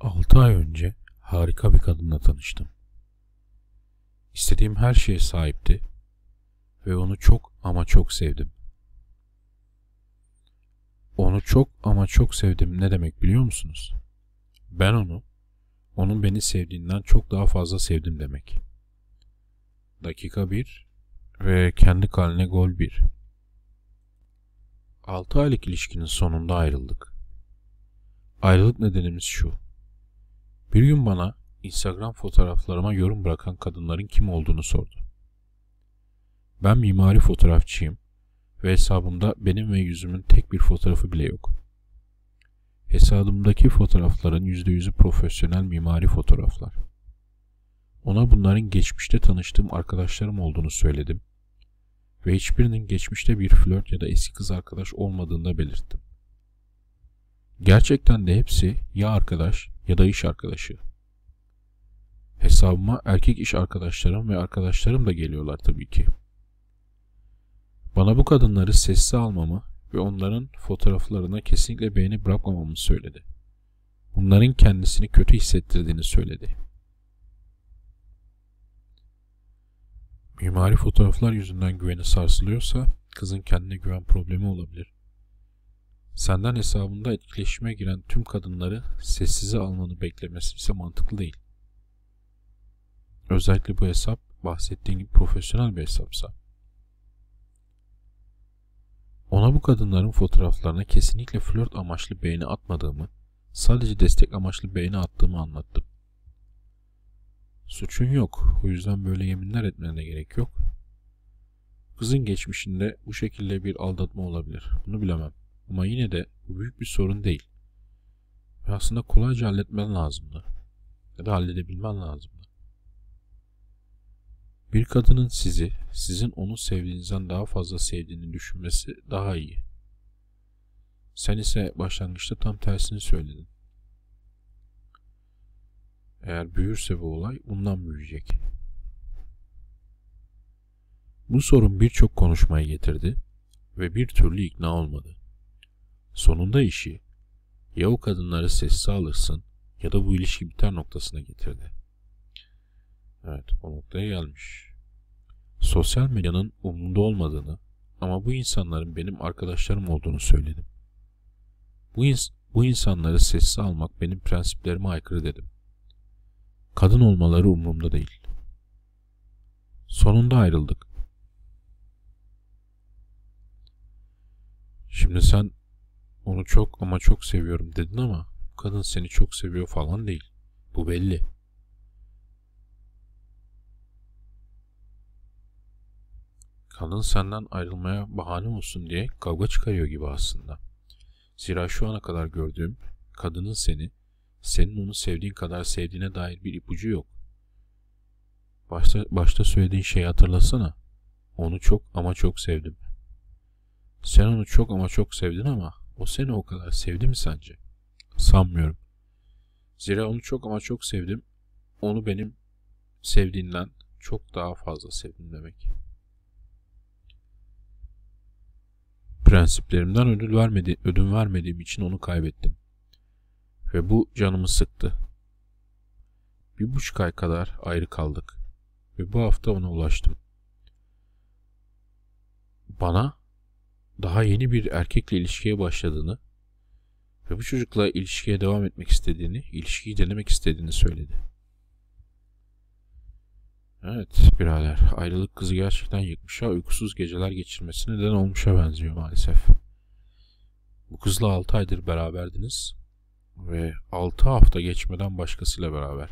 6 ay önce harika bir kadınla tanıştım. İstediğim her şeye sahipti ve onu çok ama çok sevdim. Onu çok ama çok sevdim ne demek biliyor musunuz? Ben onu, onun beni sevdiğinden çok daha fazla sevdim demek. Dakika 1 ve kendi kaline gol 1. 6 aylık ilişkinin sonunda ayrıldık. Ayrılık nedenimiz şu. Bir gün bana Instagram fotoğraflarıma yorum bırakan kadınların kim olduğunu sordu. Ben mimari fotoğrafçıyım ve hesabımda benim ve yüzümün tek bir fotoğrafı bile yok. Hesabımdaki fotoğrafların %100'ü profesyonel mimari fotoğraflar. Ona bunların geçmişte tanıştığım arkadaşlarım olduğunu söyledim ve hiçbirinin geçmişte bir flört ya da eski kız arkadaş olmadığını da belirttim. Gerçekten de hepsi ya arkadaş ya da iş arkadaşı. Hesabıma erkek iş arkadaşlarım ve arkadaşlarım da geliyorlar tabii ki. Bana bu kadınları sessiz almamı ve onların fotoğraflarına kesinlikle beğeni bırakmamamı söyledi. Bunların kendisini kötü hissettirdiğini söyledi. Mimari fotoğraflar yüzünden güveni sarsılıyorsa kızın kendine güven problemi olabilir. Senden hesabında etkileşime giren tüm kadınları sessize almanı beklemesi ise mantıklı değil. Özellikle bu hesap bahsettiğin gibi profesyonel bir hesapsa. Ona bu kadınların fotoğraflarına kesinlikle flört amaçlı beğeni atmadığımı, sadece destek amaçlı beğeni attığımı anlattım. Suçun yok. O yüzden böyle yeminler etmene gerek yok. Kızın geçmişinde bu şekilde bir aldatma olabilir. Bunu bilemem. Ama yine de bu büyük bir sorun değil. Ve aslında kolayca halletmen lazımdı. Ya da halledebilmen lazımdı. Bir kadının sizi, sizin onu sevdiğinizden daha fazla sevdiğini düşünmesi daha iyi. Sen ise başlangıçta tam tersini söyledin. Eğer büyürse bu olay bundan büyüyecek. Bu sorun birçok konuşmayı getirdi ve bir türlü ikna olmadı. Sonunda işi ya o kadınları sessiz alırsın ya da bu ilişki biter noktasına getirdi. Evet o noktaya gelmiş. Sosyal medyanın umurumda olmadığını ama bu insanların benim arkadaşlarım olduğunu söyledim. Bu, ins bu insanları sessiz almak benim prensiplerime aykırı dedim. Kadın olmaları umurumda değil. Sonunda ayrıldık. Şimdi sen onu çok ama çok seviyorum dedin ama kadın seni çok seviyor falan değil. Bu belli. Kadın senden ayrılmaya bahane olsun diye kavga çıkarıyor gibi aslında. Zira şu ana kadar gördüğüm kadının seni, senin onu sevdiğin kadar sevdiğine dair bir ipucu yok. Başta, başta söylediğin şeyi hatırlasana. Onu çok ama çok sevdim. Sen onu çok ama çok sevdin ama o seni o kadar sevdi mi sence? Sanmıyorum. Zira onu çok ama çok sevdim. Onu benim sevdiğinden çok daha fazla sevdim demek. Prensiplerimden ödül vermedi, ödün vermediğim için onu kaybettim. Ve bu canımı sıktı. Bir buçuk ay kadar ayrı kaldık. Ve bu hafta ona ulaştım. Bana daha yeni bir erkekle ilişkiye başladığını ve bu çocukla ilişkiye devam etmek istediğini, ilişkiyi denemek istediğini söyledi. Evet birader ayrılık kızı gerçekten yıkmışa uykusuz geceler geçirmesine neden olmuşa benziyor maalesef. Bu kızla 6 aydır beraberdiniz ve 6 hafta geçmeden başkasıyla beraber.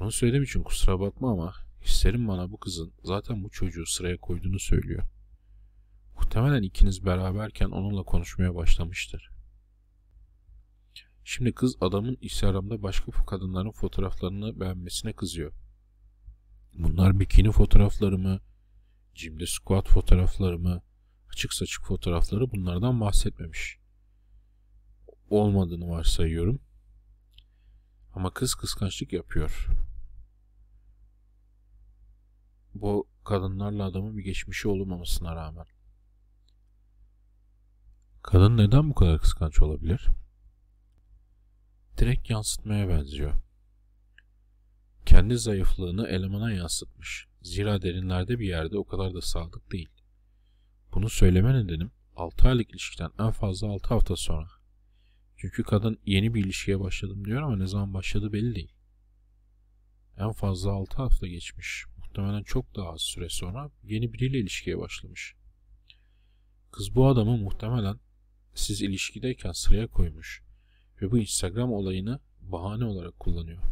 Bunu söylediğim için kusura bakma ama hislerim bana bu kızın zaten bu çocuğu sıraya koyduğunu söylüyor. Muhtemelen ikiniz beraberken onunla konuşmaya başlamıştır. Şimdi kız adamın Instagram'da başka kadınların fotoğraflarını beğenmesine kızıyor. Bunlar bikini fotoğrafları mı, cimde squat fotoğrafları mı, açık saçık fotoğrafları bunlardan bahsetmemiş. Olmadığını varsayıyorum. Ama kız kıskançlık yapıyor. Bu kadınlarla adamın bir geçmişi olmamasına rağmen. Kadın neden bu kadar kıskanç olabilir? direkt yansıtmaya benziyor. Kendi zayıflığını elemana yansıtmış. Zira derinlerde bir yerde o kadar da sadık değil. Bunu söyleme nedenim 6 aylık ilişkiden en fazla 6 hafta sonra. Çünkü kadın yeni bir ilişkiye başladım diyor ama ne zaman başladı belli değil. En fazla 6 hafta geçmiş. Muhtemelen çok daha az süre sonra yeni biriyle ilişkiye başlamış. Kız bu adamı muhtemelen siz ilişkideyken sıraya koymuş ve bu Instagram olayını bahane olarak kullanıyor.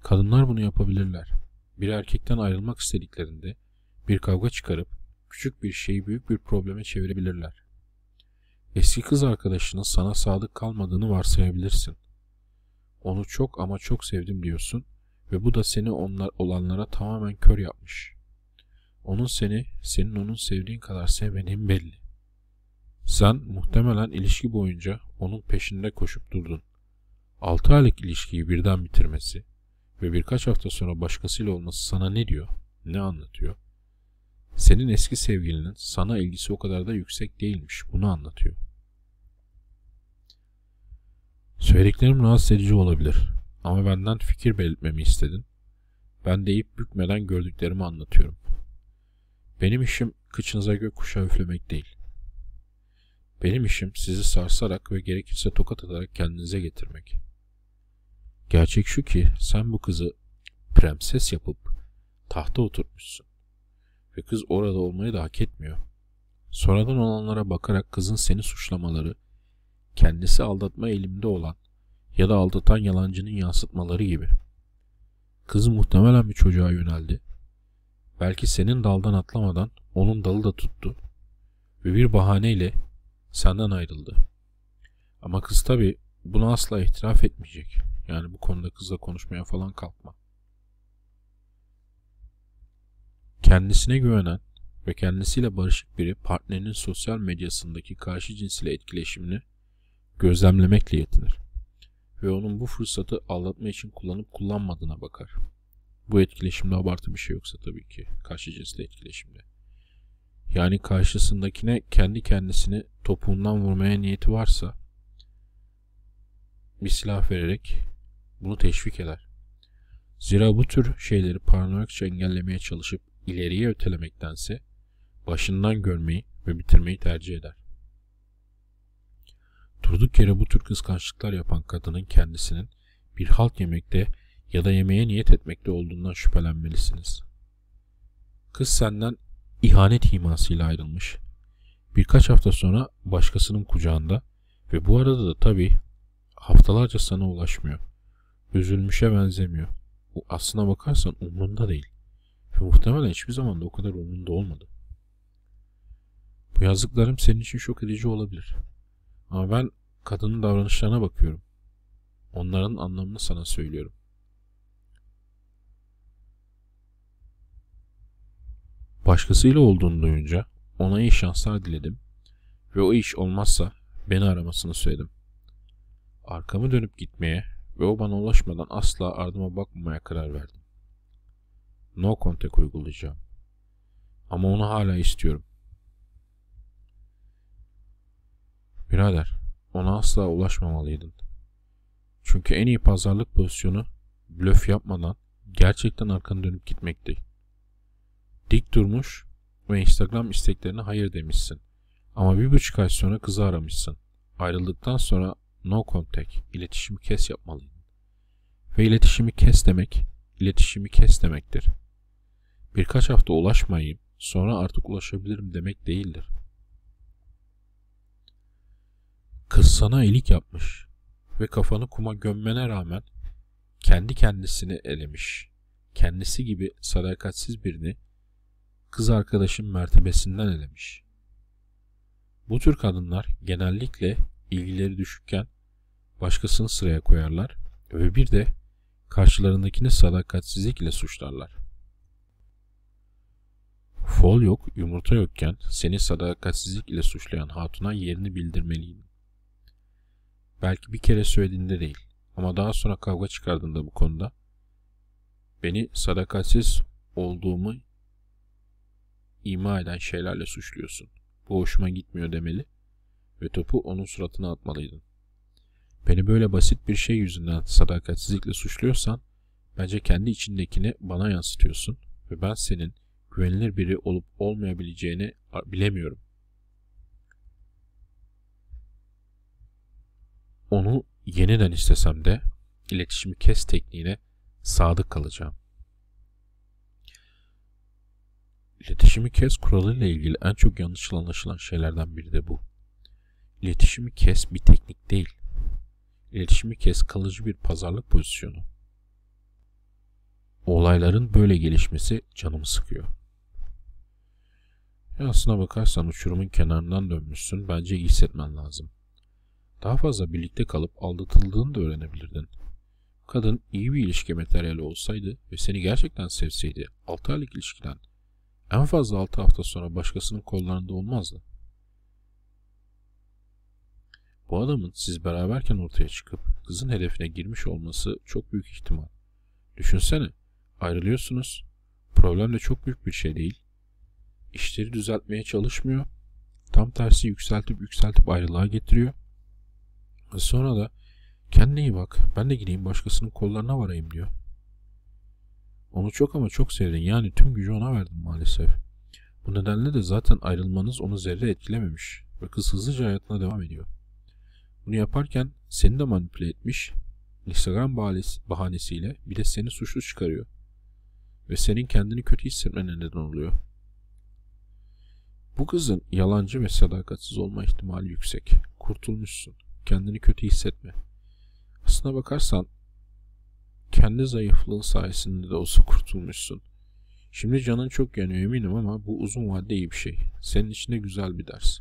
Kadınlar bunu yapabilirler. Bir erkekten ayrılmak istediklerinde bir kavga çıkarıp küçük bir şeyi büyük bir probleme çevirebilirler. Eski kız arkadaşının sana sadık kalmadığını varsayabilirsin. Onu çok ama çok sevdim diyorsun ve bu da seni onlar olanlara tamamen kör yapmış. Onun seni, senin onun sevdiğin kadar sevmediğin belli. Sen muhtemelen ilişki boyunca onun peşinde koşup durdun. 6 aylık ilişkiyi birden bitirmesi ve birkaç hafta sonra başkasıyla olması sana ne diyor, ne anlatıyor? Senin eski sevgilinin sana ilgisi o kadar da yüksek değilmiş. Bunu anlatıyor. Söylediklerim rahatsız edici olabilir. Ama benden fikir belirtmemi istedin. Ben de ip bükmeden gördüklerimi anlatıyorum. Benim işim kıçınıza gökkuşağı üflemek değil. Benim işim sizi sarsarak ve gerekirse tokat atarak kendinize getirmek. Gerçek şu ki sen bu kızı prenses yapıp tahta oturtmuşsun. Ve kız orada olmayı da hak etmiyor. Sonradan olanlara bakarak kızın seni suçlamaları, kendisi aldatma eğiliminde olan ya da aldatan yalancının yansıtmaları gibi. Kız muhtemelen bir çocuğa yöneldi. Belki senin daldan atlamadan onun dalı da tuttu ve bir bahaneyle senden ayrıldı. Ama kız tabi bunu asla itiraf etmeyecek. Yani bu konuda kızla konuşmaya falan kalkma. Kendisine güvenen ve kendisiyle barışık biri partnerinin sosyal medyasındaki karşı cins ile etkileşimini gözlemlemekle yetinir. Ve onun bu fırsatı aldatma için kullanıp kullanmadığına bakar. Bu etkileşimde abartı bir şey yoksa tabii ki karşı cinsle etkileşimde. Yani karşısındakine kendi kendisini topuğundan vurmaya niyeti varsa bir silah vererek bunu teşvik eder. Zira bu tür şeyleri paranoyakça engellemeye çalışıp ileriye ötelemektense başından görmeyi ve bitirmeyi tercih eder. Durduk yere bu tür kıskançlıklar yapan kadının kendisinin bir halt yemekte ya da yemeğe niyet etmekte olduğundan şüphelenmelisiniz. Kız senden ihanet imasıyla ayrılmış. Birkaç hafta sonra başkasının kucağında ve bu arada da tabii haftalarca sana ulaşmıyor. Üzülmüşe benzemiyor. Bu aslına bakarsan umrunda değil. Ve muhtemelen hiçbir zaman da o kadar umrunda olmadı. Bu yazdıklarım senin için şok edici olabilir. Ama ben kadının davranışlarına bakıyorum. Onların anlamını sana söylüyorum. Başkasıyla olduğunu duyunca ona iyi şanslar diledim ve o iş olmazsa beni aramasını söyledim. Arkamı dönüp gitmeye ve o bana ulaşmadan asla ardıma bakmamaya karar verdim. No contact uygulayacağım. Ama onu hala istiyorum. Birader, ona asla ulaşmamalıydın. Çünkü en iyi pazarlık pozisyonu blöf yapmadan gerçekten arkanı dönüp gitmekti. Dik durmuş ve Instagram isteklerine hayır demişsin. Ama bir buçuk ay sonra kızı aramışsın. Ayrıldıktan sonra no contact, iletişimi kes yapmalıydın. Ve iletişimi kes demek, iletişimi kes demektir. Birkaç hafta ulaşmayayım, sonra artık ulaşabilirim demek değildir. Kız sana iyilik yapmış ve kafanı kuma gömmene rağmen kendi kendisini elemiş. Kendisi gibi sadakatsiz birini kız arkadaşın mertebesinden elemiş. Bu tür kadınlar genellikle ilgileri düşükken başkasını sıraya koyarlar ve bir de karşılarındakini sadakatsizlik ile suçlarlar. Fol yok, yumurta yokken seni sadakatsizlik ile suçlayan hatuna yerini bildirmeliydin. Belki bir kere söylediğinde değil ama daha sonra kavga çıkardığında bu konuda beni sadakatsiz olduğumu ima eden şeylerle suçluyorsun. Bu hoşuma gitmiyor demeli ve topu onun suratına atmalıydın. Beni böyle basit bir şey yüzünden sadakatsizlikle suçluyorsan bence kendi içindekini bana yansıtıyorsun ve ben senin güvenilir biri olup olmayabileceğini bilemiyorum. Onu yeniden istesem de iletişimi kes tekniğine sadık kalacağım. İletişimi kes kuralıyla ilgili en çok yanlış anlaşılan şeylerden biri de bu. İletişimi kes bir teknik değil. İletişimi kes kalıcı bir pazarlık pozisyonu. Olayların böyle gelişmesi canımı sıkıyor. Ya aslına bakarsan uçurumun kenarından dönmüşsün. Bence iyi hissetmen lazım. Daha fazla birlikte kalıp aldatıldığını da öğrenebilirdin. Kadın iyi bir ilişki materyali olsaydı ve seni gerçekten sevseydi 6 aylık ilişkiden en fazla 6 hafta sonra başkasının kollarında olmazdı. Bu adamın siz beraberken ortaya çıkıp kızın hedefine girmiş olması çok büyük ihtimal. Düşünsene, ayrılıyorsunuz. Problem de çok büyük bir şey değil. İşleri düzeltmeye çalışmıyor. Tam tersi yükseltip yükseltip ayrılığa getiriyor. Sonra da kendine iyi bak ben de gideyim başkasının kollarına varayım diyor. Onu çok ama çok sevdin yani tüm gücü ona verdin maalesef. Bu nedenle de zaten ayrılmanız onu zerre etkilememiş ve kız hızlıca hayatına devam ediyor. Bunu yaparken seni de manipüle etmiş, Instagram bahanesiyle bir de seni suçlu çıkarıyor. Ve senin kendini kötü hissetmene neden oluyor. Bu kızın yalancı ve sadakatsiz olma ihtimali yüksek. Kurtulmuşsun. Kendini kötü hissetme. Aslına bakarsan kendi zayıflığın sayesinde de olsa kurtulmuşsun. Şimdi canın çok yanıyor eminim ama bu uzun vadede iyi bir şey. Senin için de güzel bir ders.